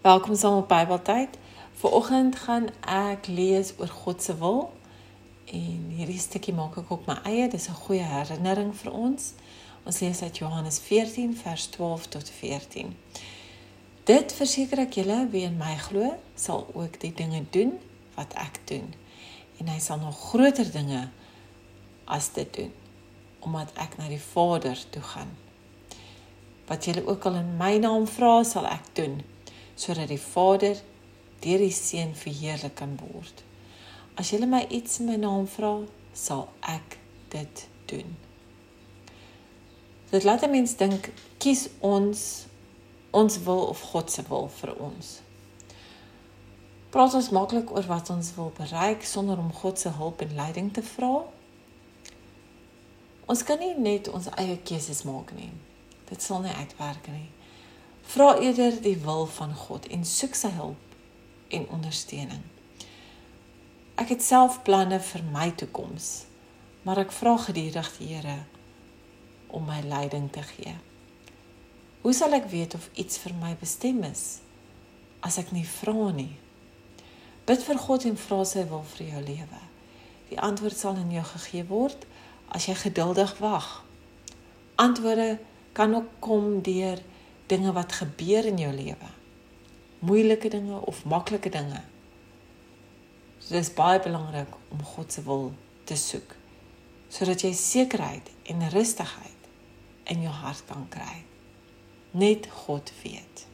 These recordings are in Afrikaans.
Welkom saam op Bybeltyd. Vanoggend gaan ek lees oor God se wil en hierdie stukkie maak ek op my eie. Dis 'n goeie herinnering vir ons. Ons lees uit Johannes 14 vers 12 tot 14. Dit verseker ek julle wie in my glo, sal ook die dinge doen wat ek doen. En hy sal nog groter dinge as dit doen, omdat ek na die Vader toe gaan. Wat julle ook al in my naam vra, sal ek doen sodat die Vader deur die Seun verheerlik kan word. As julle my iets in my naam vra, sal ek dit doen. Dit laat mense dink, kies ons ons wil of God se wil vir ons. Praat ons maklik oor wat ons wil bereik sonder om God se hulp en leiding te vra? Ons kan nie net ons eie keuses maak nie. Dit sal nie uitwerk nie. Vra eerder die wil van God en soek sy hulp en ondersteuning. Ek het self planne vir my toekoms, maar ek vra gedurig die Here om my leiding te gee. Hoe sal ek weet of iets vir my bestem is as ek nie vra nie? Bid vir God en vra sy wil vir jou lewe. Die antwoord sal in jou gegee word as jy geduldig wag. Antwoorde kan ook kom deur dinge wat gebeur in jou lewe. Moeilike dinge of maklike dinge. So dit is baie belangrik om God se wil te soek sodat jy sekerheid en rustigheid in jou hart kan kry. Net God weet.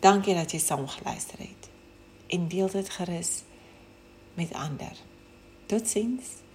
Dankie dat jy saam geluister het. En deel dit gerus met ander. Totsiens.